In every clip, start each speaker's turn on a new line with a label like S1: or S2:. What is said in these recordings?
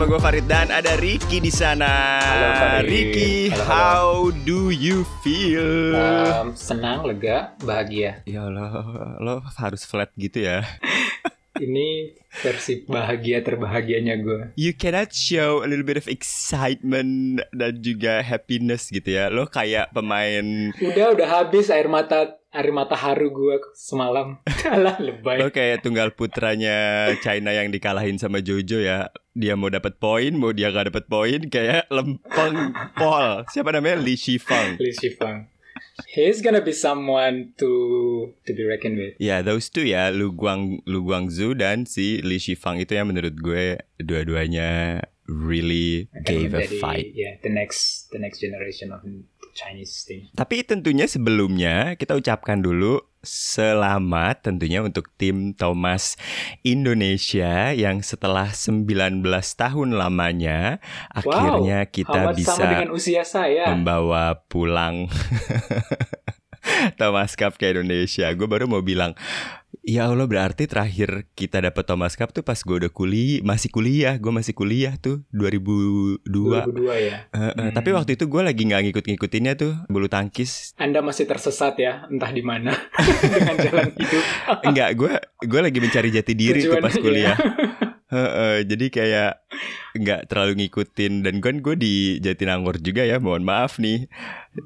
S1: bersama gue Farid dan ada Ricky di sana.
S2: Halo, Farid.
S1: Ricky,
S2: Halo, halo.
S1: how do you feel?
S2: Um, senang, lega, bahagia.
S1: ya lo, lo harus flat gitu ya.
S2: Ini versi bahagia terbahagianya gue.
S1: You cannot show a little bit of excitement dan juga happiness gitu ya. Lo kayak pemain
S2: Udah, udah habis air mata air mata haru gue semalam. Alah, lebay.
S1: Lo kayak tunggal putranya China yang dikalahin sama Jojo ya. Dia mau dapat poin, mau dia gak dapat poin, kayak lempeng pol. Siapa namanya? Li Shifang.
S2: Li Shifang. He's gonna be someone to to be reckoned with.
S1: Ya, those two ya, Lu Guang Lu Guangzhou dan si Li Shifang itu yang menurut gue dua-duanya really
S2: Akan
S1: gave a fight.
S2: ya, the next the next generation of Chinese thing.
S1: Tapi tentunya sebelumnya kita ucapkan dulu selamat tentunya untuk tim Thomas Indonesia yang setelah 19 tahun lamanya akhirnya kita bisa membawa pulang Thomas Cup ke Indonesia. Gue baru mau bilang, ya Allah berarti terakhir kita dapat Thomas Cup tuh pas gue udah kuliah, masih kuliah, gue masih kuliah tuh 2002.
S2: 2002 ya.
S1: Eh, eh,
S2: Hmm.
S1: Tapi waktu itu gue lagi nggak ngikut-ngikutinnya tuh bulu tangkis.
S2: Anda masih tersesat ya, entah di mana dengan jalan hidup.
S1: Enggak, gue gue lagi mencari jati diri tuh pas
S2: Tujuannya,
S1: kuliah. Heeh, jadi kayak nggak terlalu ngikutin dan kan gue di Jatinangor juga ya, mohon maaf nih.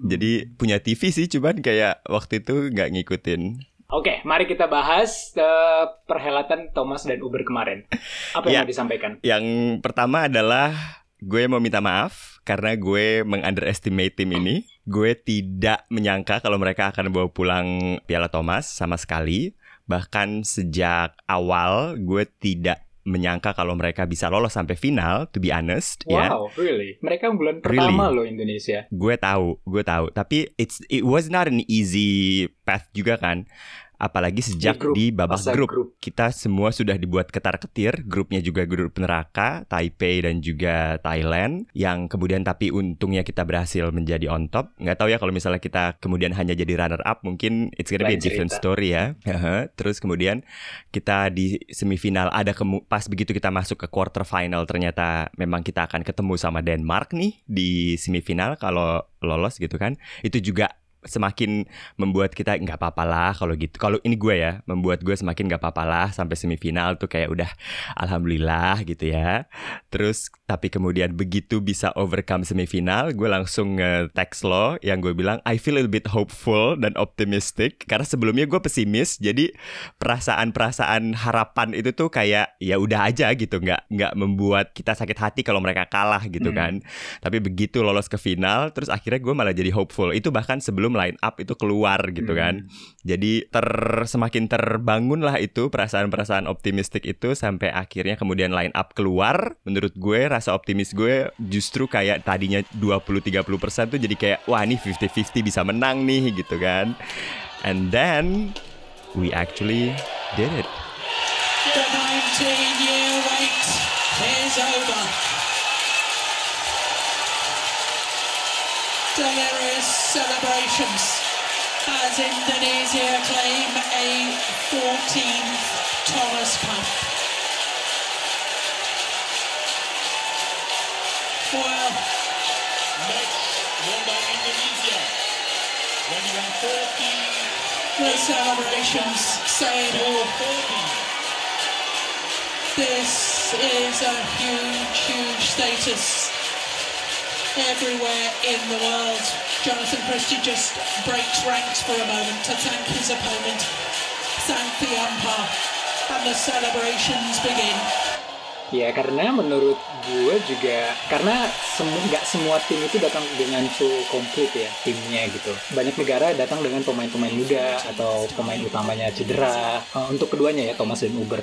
S1: Jadi punya TV sih, cuman kayak waktu itu nggak ngikutin.
S2: Oke, mari kita bahas eh, perhelatan Thomas dan Uber kemarin. Apa
S1: Ya.
S2: yang mau disampaikan?
S1: Yang pertama adalah gue mau minta maaf karena gue mengunderestimate tim ini. Gue tidak menyangka kalau mereka akan bawa pulang Piala Thomas sama sekali. Bahkan sejak awal gue tidak menyangka kalau mereka bisa lolos sampai final, to be honest, ya.
S2: Wow, really? Mereka bulan
S1: Really?
S2: pertama loh Indonesia.
S1: Gue tahu, gue tahu. Tapi it's it was not an easy path juga kan. Apalagi sejak
S2: grup,
S1: di babak grup.
S2: grup.
S1: Kita semua sudah dibuat ketar-ketir. Grupnya juga grup neraka, Taipei dan juga Thailand. Yang kemudian tapi untungnya kita berhasil menjadi on top. Nggak tahu ya kalau misalnya kita kemudian hanya jadi runner up, mungkin it's gonna be a
S2: Lain
S1: different
S2: cerita.
S1: story ya. Terus kemudian kita di semifinal ada kemu- pas begitu kita masuk ke quarter final ternyata memang kita akan ketemu sama Denmark nih di semifinal kalau lolos gitu kan itu juga semakin membuat kita nggak apa-apa lah kalau gitu. Kalau ini gue ya membuat gue semakin nggak apa-apa lah sampai semifinal tuh kayak udah alhamdulillah gitu ya. Terus tapi kemudian begitu bisa overcome semifinal gue langsung nge-text lo yang gue bilang I feel a little bit hopeful dan optimistic. Karena sebelumnya gue pesimis jadi perasaan-perasaan harapan itu tuh kayak ya udah aja gitu. Nggak nggak membuat kita sakit hati kalau mereka kalah gitu
S2: Hmm.
S1: kan. Tapi begitu lolos ke final terus akhirnya gue malah jadi hopeful. Itu bahkan sebelum line up itu keluar gitu
S2: Hmm.
S1: kan. Jadi ter semakin terbangun lah itu perasaan-perasaan optimistik itu sampai akhirnya kemudian line up keluar. Menurut gue rasa optimis gue justru kayak tadinya 20-30% tuh jadi kayak wah ini 50-50 bisa menang nih gitu kan. And then we actually did it
S3: Delirious celebrations as Indonesia claim a 14th Thomas Cup. Well,
S4: match won by Indonesia. Won 14
S3: the celebrations say it all.
S4: 40.
S3: This is a huge, huge status everywhere in the world. Jonathan Christie just breaks ranks for a moment to thank his opponent, thank the umpire, and the celebrations begin.
S2: Ya karena menurut gue juga karena semu nggak semua tim itu datang dengan full complete ya timnya gitu. Banyak negara datang dengan pemain-pemain muda atau pemain utamanya cedera. Eh, untuk keduanya ya Thomas dan Uber.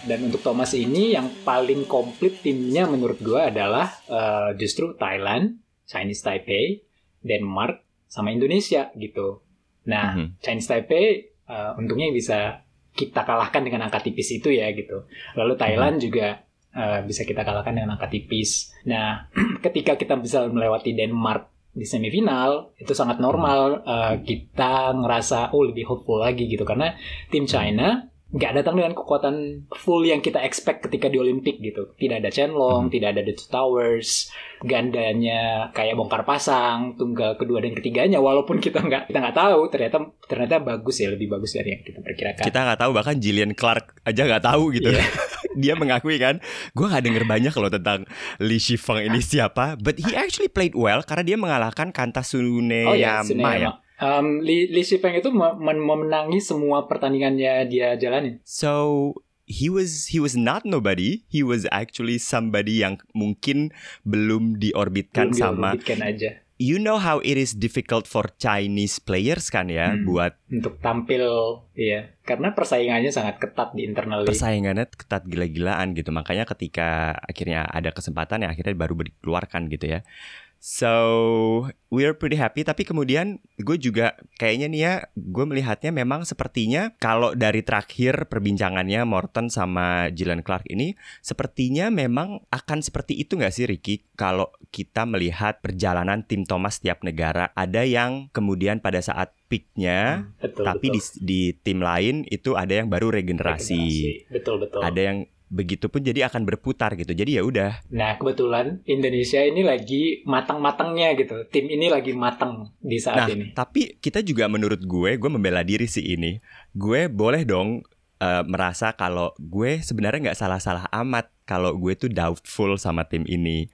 S2: Dan untuk Thomas ini yang paling komplit timnya menurut gue adalah eh, justru Thailand, Chinese Taipei, Denmark, sama Indonesia gitu. Nah
S1: Mhm.
S2: Chinese Taipei eh, untungnya bisa kita kalahkan dengan angka tipis itu ya gitu. Lalu Thailand juga eh, bisa kita kalahkan dengan angka tipis. Nah, ketika kita bisa melewati Denmark di semifinal itu sangat normal eh, kita ngerasa oh lebih hopeful lagi gitu karena tim China nggak datang dengan kekuatan full yang kita expect ketika di Olimpik gitu. Tidak ada Chenlong,
S1: Hmm.
S2: tidak ada The Two Towers, gandanya kayak bongkar pasang, tunggal kedua dan ketiganya. Walaupun kita nggak kita nggak tahu, ternyata ternyata bagus ya, lebih bagus dari yang kita perkirakan.
S1: Kita nggak tahu bahkan Jillian Clark aja nggak tahu gitu.
S2: Iya.
S1: Dia mengakui kan, gue nggak denger banyak loh tentang Li Shifeng ini siapa. But he actually played well karena dia mengalahkan Kanta
S2: Oh ya,
S1: Tsuneyama ya.
S2: Um, Li, Li Shifeng itu mem- mem- memenangi semua pertandingannya dia jalanin.
S1: So he was he was not nobody. He was actually somebody yang mungkin belum diorbitkan
S2: Belum
S1: sama.
S2: diorbitkan aja
S1: You know how it is difficult for Chinese players kan ya
S2: Hmm.
S1: buat
S2: untuk tampil, ya, karena persaingannya sangat ketat di internal league.
S1: persaingannya ketat gila-gilaan gitu. Makanya ketika akhirnya ada kesempatan ya akhirnya baru dikeluarkan gitu ya. So we're pretty happy. Tapi kemudian gue juga kayaknya nih ya, gue melihatnya memang sepertinya kalau dari terakhir perbincangannya Morton sama Jillian Clark ini, sepertinya memang akan seperti itu nggak sih Ricky? Kalau kita melihat perjalanan tim Thomas setiap negara, ada yang kemudian pada saat peaknya,
S2: betul,
S1: tapi di,
S2: betul.
S1: di tim lain itu ada yang baru regenerasi.
S2: Regenerasi. Betul betul.
S1: Ada yang begitu pun jadi akan berputar gitu. Jadi ya udah.
S2: Nah kebetulan Indonesia ini lagi matang-matangnya gitu. Tim ini lagi matang di saat
S1: Nah,
S2: ini.
S1: tapi kita juga menurut gue, gue membela diri sih ini. Gue boleh dong eh, merasa kalau gue sebenarnya nggak salah-salah amat kalau gue tuh doubtful sama tim ini.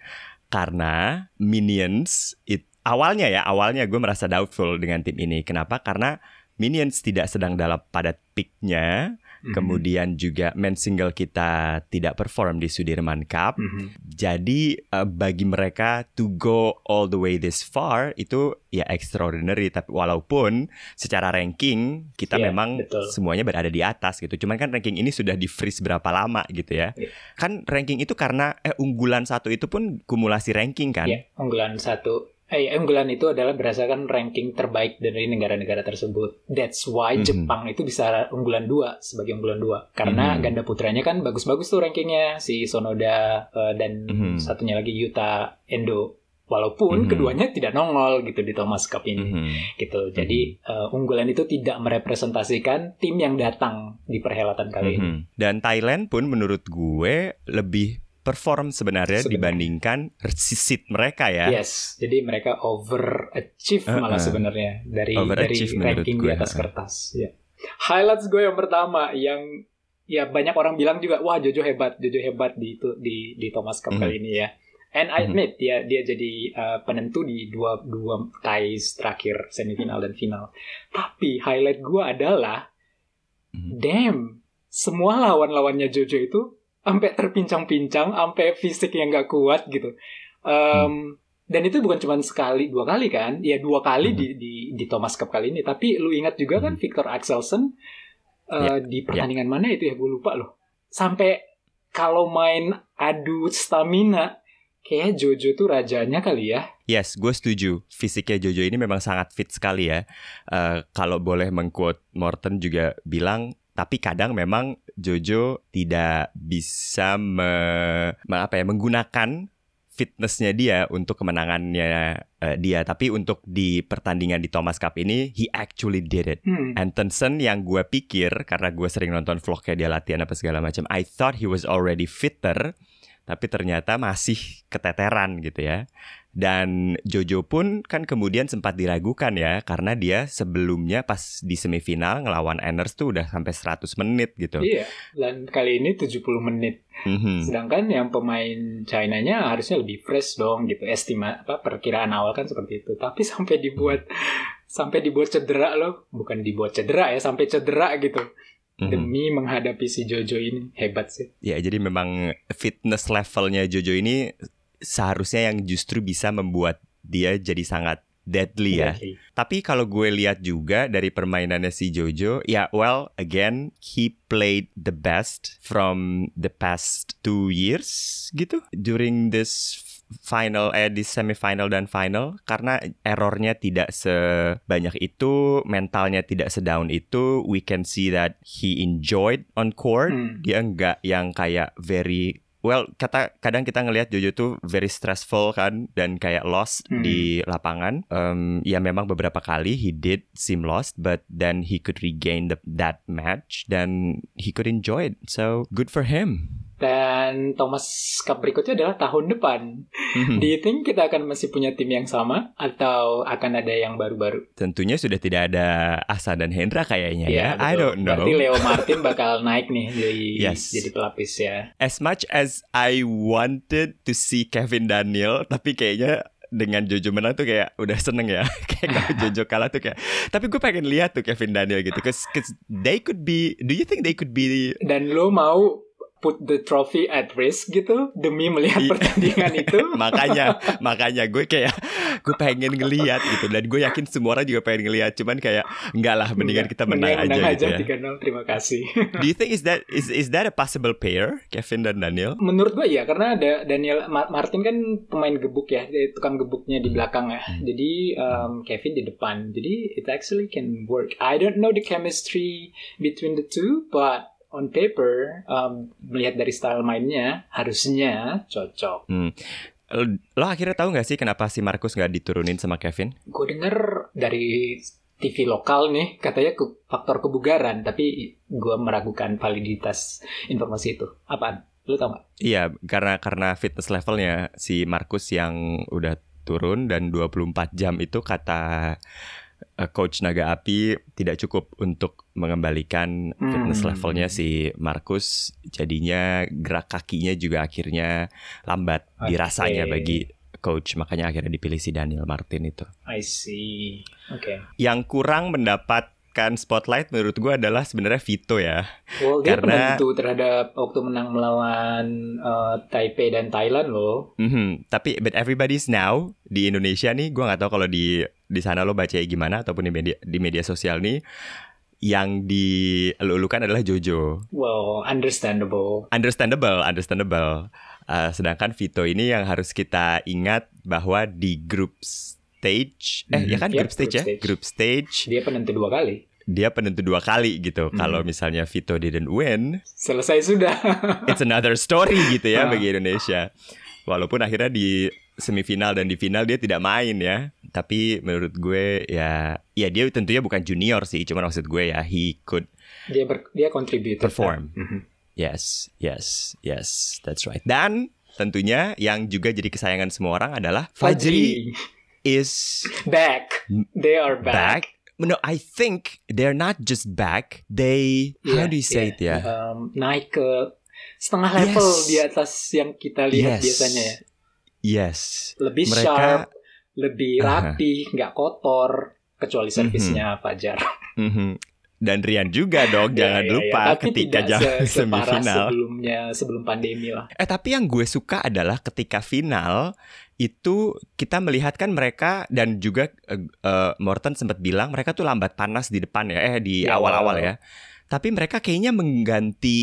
S1: Karena Minions it, awalnya ya, awalnya gue merasa doubtful dengan tim ini. Kenapa? Karena Minions tidak sedang dalam pada peaknya,
S2: Mhm.
S1: kemudian juga main single kita tidak perform di Sudirman Cup.
S2: Mhm.
S1: Jadi eh, bagi mereka to go all the way this far itu ya extraordinary tapi walaupun secara ranking kita
S2: Iya,
S1: memang
S2: betul.
S1: semuanya berada di atas gitu. Cuman kan ranking ini sudah di freeze berapa lama gitu ya.
S2: Iya.
S1: Kan ranking itu karena eh unggulan satu itu pun kumulasi ranking kan.
S2: Ya, unggulan satu. Eh, unggulan itu adalah berdasarkan ranking terbaik dari negara-negara tersebut. That's why
S1: Mhm.
S2: Jepang itu bisa unggulan dua sebagai unggulan dua. Karena
S1: Mhm.
S2: ganda putranya kan bagus-bagus tuh rankingnya si Sonoda eh, dan
S1: Mhm.
S2: satunya lagi Yuta Endo. Walaupun
S1: Mhm.
S2: keduanya tidak nongol gitu di Thomas Cup ini.
S1: Mhm.
S2: gitu. Jadi eh, unggulan itu tidak merepresentasikan tim yang datang di perhelatan kali ini.
S1: Mhm. Dan Thailand pun menurut gue lebih perform sebenarnya
S2: Sebenarnya.
S1: dibandingkan seat mereka ya.
S2: Yes, jadi mereka overachieve malah
S1: Uh-uh.
S2: sebenarnya dari dari ranking
S1: gue,
S2: di atas
S1: uh-uh.
S2: kertas. Ya. Highlights gue yang pertama yang ya banyak orang bilang juga wah Jojo hebat, Jojo hebat di itu di di Thomas Cup
S1: Mhm.
S2: kali ini ya. And I
S1: Mhm.
S2: admit dia dia jadi uh, penentu di dua dua ties terakhir semifinal dan final. Tapi highlight gue adalah
S1: Mhm.
S2: damn semua lawan-lawannya Jojo itu sampai terpincang-pincang, sampai fisik yang gak kuat gitu. Um, Dan itu bukan cuma sekali, dua kali kan? Ya dua kali
S1: Hmm.
S2: di, di di Thomas Cup kali ini. Tapi lu ingat juga kan
S1: Hmm.
S2: Victor Axelsen uh, di pertandingan mana itu ya gue lupa loh. Sampai kalau main adu stamina, kayak Jojo tuh rajanya kali ya.
S1: Yes, gue setuju. Fisiknya Jojo ini memang sangat fit sekali ya. Eh, kalau boleh mengquote Morton juga bilang, tapi kadang memang Jojo tidak bisa me, me- apa ya menggunakan fitnessnya dia untuk kemenangannya eh, dia. Tapi untuk di pertandingan di Thomas Cup ini, he actually did it.
S2: Hmm.
S1: Antonsen yang gue pikir karena gue sering nonton vlognya dia latihan apa segala macam, I thought he was already fitter, tapi ternyata masih keteteran gitu ya. Dan Jojo pun kan kemudian sempat diragukan ya karena dia sebelumnya pas di semifinal ngelawan Enders tuh udah sampai 100 menit gitu.
S2: Iya, dan kali ini 70 menit.
S1: Mhm.
S2: Sedangkan yang pemain China-nya harusnya lebih fresh dong gitu. Estima apa perkiraan awal kan seperti itu. Tapi sampai dibuat sampai dibuat cedera loh, bukan dibuat cedera ya, sampai cedera gitu.
S1: Mhm.
S2: Demi menghadapi si Jojo ini hebat sih.
S1: Ya jadi memang fitness levelnya Jojo ini seharusnya yang justru bisa membuat dia jadi sangat deadly ya.
S2: Deadly.
S1: Tapi kalau gue lihat juga dari permainannya si Jojo, ya well again he played the best from the past two years gitu during this final eh di semifinal dan final karena errornya tidak sebanyak itu, mentalnya tidak sedown itu, we can see that he enjoyed on court.
S2: Hmm.
S1: Dia enggak yang kayak very well kata kadang kita ngelihat Jojo tuh very stressful kan dan kayak lost
S2: Hmm.
S1: di lapangan. Um, ya memang beberapa kali he did seem lost, but then he could regain the, that match dan he could enjoy it. So good for him.
S2: Dan Thomas Cup berikutnya adalah tahun depan.
S1: Hmm.
S2: Do you think kita akan masih punya tim yang sama atau akan ada yang baru-baru?
S1: Tentunya sudah tidak ada Asa dan Hendra kayaknya ya. I
S2: betul.
S1: don't know.
S2: Berarti Leo Martin bakal naik nih jadi
S1: Yes.
S2: jadi pelapis ya.
S1: As much as I wanted to see Kevin Daniel, tapi kayaknya dengan Jojo menang tuh kayak udah seneng ya. kayak kalau Jojo kalah tuh kayak. Tapi gue pengen lihat tuh Kevin Daniel gitu. Cause, 'cause they could be. Do you think they could be?
S2: Dan lo mau put the trophy at risk gitu demi melihat
S1: I-
S2: pertandingan itu?
S1: makanya, makanya gue kayak gue pengen ngelihat gitu. Dan gue yakin semua orang juga pengen ngelihat. Cuman kayak enggak lah, mendingan kita menang
S2: Mendingan
S1: aja
S2: menang
S1: gitu ya.
S2: 3-0, terima kasih.
S1: Do you think is that is is that a possible pair, Kevin dan Daniel?
S2: Menurut gua ya karena ada Daniel Ma- Martin kan pemain gebuk ya, dia tukang gebuknya di belakang ya.
S1: Hmm.
S2: Jadi um, Kevin di depan. Jadi it actually can work. I don't know the chemistry between the two, but on paper um, melihat dari style mainnya harusnya cocok.
S1: Lo lo akhirnya tahu nggak sih kenapa si Marcus nggak diturunin sama Kevin?
S2: Gue denger dari TV lokal nih katanya ke faktor kebugaran, tapi gua meragukan validitas informasi itu. Apaan? Lu tau gak?
S1: Iya, karena karena fitness levelnya si Marcus yang udah turun dan 24 jam itu kata eh, coach Naga Api tidak cukup untuk mengembalikan fitness
S2: Hmm.
S1: levelnya si Marcus. Jadinya gerak kakinya juga akhirnya lambat dirasanya
S2: Oke.
S1: bagi coach. Makanya akhirnya dipilih si Daniel Martin itu.
S2: I see. Oke.
S1: Yang kurang mendapatkan spotlight menurut gue adalah sebenarnya Vito ya.
S2: Well, dia
S1: Karena-
S2: penentu terhadap waktu menang melawan uh, Taipei dan Thailand loh.
S1: Mhm, Tapi but everybody's now di Indonesia nih, gua nggak tahu kalau di di sana lo baca gimana ataupun di media di media sosial nih, yang dielulukan adalah Jojo.
S2: Well, understandable.
S1: Understandable, understandable. Uh, sedangkan Vito ini yang harus kita ingat bahwa di group stage, eh
S2: Mhm,
S1: ya kan
S2: yep,
S1: group stage
S2: group
S1: ya,
S2: stage.
S1: group stage
S2: Dia penentu dua kali.
S1: dia penentu dua kali gitu.
S2: Mhm.
S1: Kalau misalnya Vito didn't win,
S2: Selesai sudah.
S1: it's another story gitu ya
S2: Ah.
S1: bagi Indonesia. Walaupun akhirnya di semifinal dan di final dia tidak main ya. Tapi menurut gue ya ya dia tentunya bukan junior sih, cuma maksud gue ya he could
S2: dia ber, dia contribute.
S1: Perform.
S2: Mhm.
S1: yes, yes, yes, that's right. Dan tentunya yang juga jadi kesayangan semua orang adalah Fajri is
S2: back. They are back.
S1: back. No, I think they're not just back. They how
S2: Iya,
S1: do you say
S2: iya.
S1: it ya?
S2: Um, naik ke setengah level
S1: Yes.
S2: di atas yang kita lihat
S1: Yes.
S2: biasanya ya.
S1: Yes.
S2: Lebih
S1: Mereka-
S2: sharp, lebih
S1: Aha.
S2: rapi, nggak kotor, kecuali servisnya Fajar.
S1: Mhm. Dan Rian juga dong, jangan
S2: ya, ya.
S1: lupa
S2: Tapi
S1: ketika
S2: tidak
S1: jam
S2: se-
S1: semifinal.
S2: sebelumnya sebelum pandemi lah.
S1: Eh tapi yang gue suka adalah ketika final itu kita melihat kan mereka dan juga eh, Morton sempat bilang mereka tuh lambat panas di depan ya, eh di awal-awal
S2: awal.
S1: ya. Tapi mereka kayaknya mengganti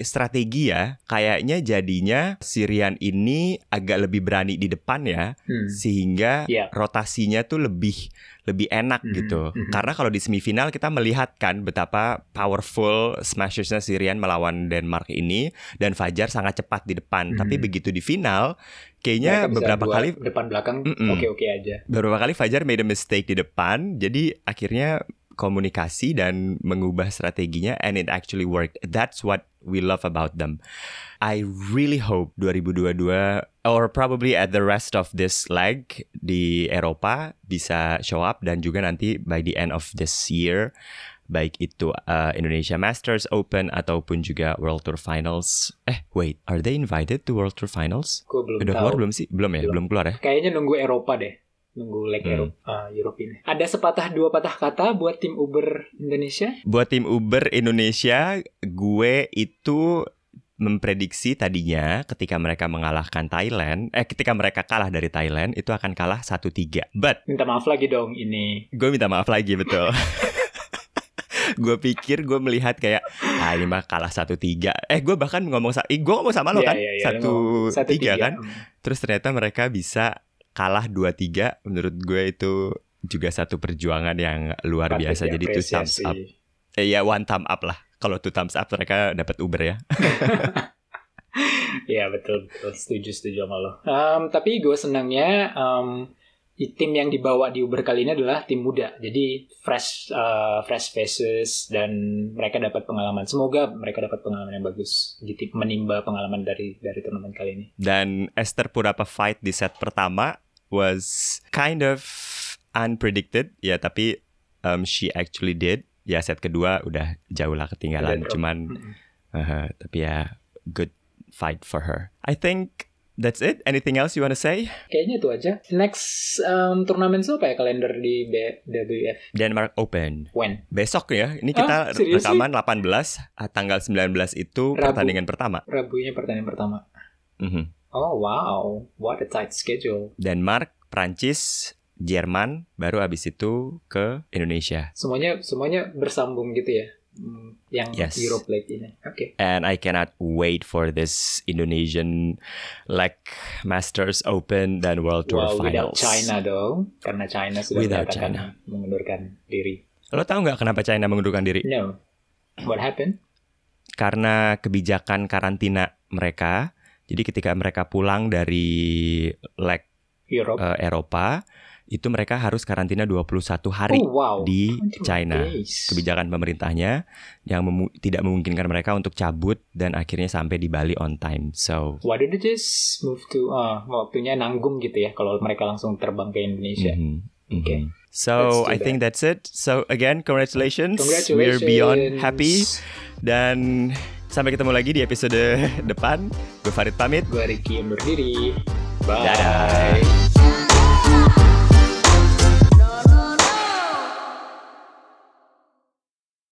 S1: strategi ya. Kayaknya jadinya Sirian ini agak lebih berani di depan ya,
S2: Hmm.
S1: sehingga
S2: Iya.
S1: rotasinya tuh lebih lebih enak
S2: Mhm,
S1: gitu.
S2: mhm.
S1: Karena kalau di semifinal kita melihat kan betapa powerful smashersnya Sirian melawan Denmark ini dan Fajar sangat cepat di depan.
S2: Mhm.
S1: Tapi begitu di final, kayaknya beberapa kali
S2: depan belakang oke-oke aja.
S1: beberapa kali Fajar made a mistake di depan. Jadi akhirnya komunikasi dan mengubah strateginya and it actually worked. That's what we love about them. I really hope 2022 or probably at the rest of this leg di Eropa bisa show up dan juga nanti by the end of this year baik itu uh, Indonesia Masters Open ataupun juga World Tour Finals. Eh, wait, are they invited to World Tour Finals?
S2: Gue belum
S1: Udah
S2: tahu.
S1: keluar belum sih? Belum ya,
S2: Belum.
S1: belum keluar ya.
S2: Kayaknya nunggu Eropa deh. Nunggu leg
S1: Hmm.
S2: Eropa, uh, Europe ini. Ada sepatah dua patah kata buat tim Uber Indonesia?
S1: Buat tim Uber Indonesia, gue itu memprediksi tadinya ketika mereka mengalahkan Thailand, eh ketika mereka kalah dari Thailand itu akan kalah 1-3. But
S2: Minta maaf lagi dong ini.
S1: gue minta maaf lagi betul. gue pikir gue melihat kayak ah ini mah kalah 1-3. Eh gue bahkan ngomong eh, gue ngomong sama lo
S2: Iya,
S1: kan
S2: iya, iya,
S1: satu
S2: ngomong. Satu
S1: tiga
S2: tiga.
S1: kan. Terus ternyata mereka bisa kalah 2-3 menurut gue itu juga satu perjuangan yang luar
S2: Patut
S1: biasa jadi itu thumbs up Eh, ya one thumb up lah. Kalau two thumbs up mereka dapat Uber ya.
S2: Iya betul betul setuju setuju sama lo. Um, tapi gue senangnya um, tim yang dibawa di Uber kali ini adalah tim muda. Jadi fresh uh, fresh faces dan mereka dapat pengalaman. Semoga mereka dapat pengalaman yang bagus di tim menimba pengalaman dari dari turnamen kali ini.
S1: Dan Esther Purapa fight di set pertama was kind of unpredicted ya tapi um, she actually did. Ya set kedua udah jauh lah ketinggalan
S2: drop.
S1: cuman uh, tapi ya good fight for her. I think that's it. Anything else you want to say?
S2: Kayaknya itu aja. Next um, turnamen itu apa ya kalender di BWF?
S1: Denmark Open.
S2: When?
S1: Besok ya. Ini
S2: Ah,
S1: kita
S2: sih?
S1: rekaman 18 ah, tanggal 19 itu
S2: Rabu.
S1: pertandingan pertama.
S2: Rabunya pertandingan pertama.
S1: Mhm.
S2: Oh wow, what a tight schedule.
S1: Denmark, Prancis, Jerman, baru habis itu ke Indonesia.
S2: Semuanya semuanya bersambung gitu ya. Hmm, yang
S1: Yes.
S2: Europe League ini. Oke.
S1: And I cannot wait for this Indonesian like Masters Open dan World Tour
S2: without
S1: Finals.
S2: China dong, karena China sudah
S1: Without China.
S2: mengundurkan diri.
S1: Lo tahu nggak kenapa China mengundurkan diri?
S2: No, what happened?
S1: Karena kebijakan karantina mereka. Jadi ketika mereka pulang dari leg
S2: Europe.
S1: eh, Eropa, itu mereka harus karantina 21 hari
S2: oh wow.
S1: di
S2: 21
S1: China.
S2: days.
S1: kebijakan pemerintahnya yang memu- tidak memungkinkan mereka untuk cabut dan akhirnya sampai di Bali on time. So,
S2: Why did they just move to? ah, waktunya nanggung gitu ya kalau mereka langsung terbang ke Indonesia.
S1: mhm, mhm.
S2: Okay.
S1: So, I think that's it. So, again, congratulations.
S2: Congratulations.
S1: We're beyond happy dan sampai ketemu lagi di episode depan. Gue Farid pamit.
S2: Gue Ricky undur diri. Bye.
S1: Dadah.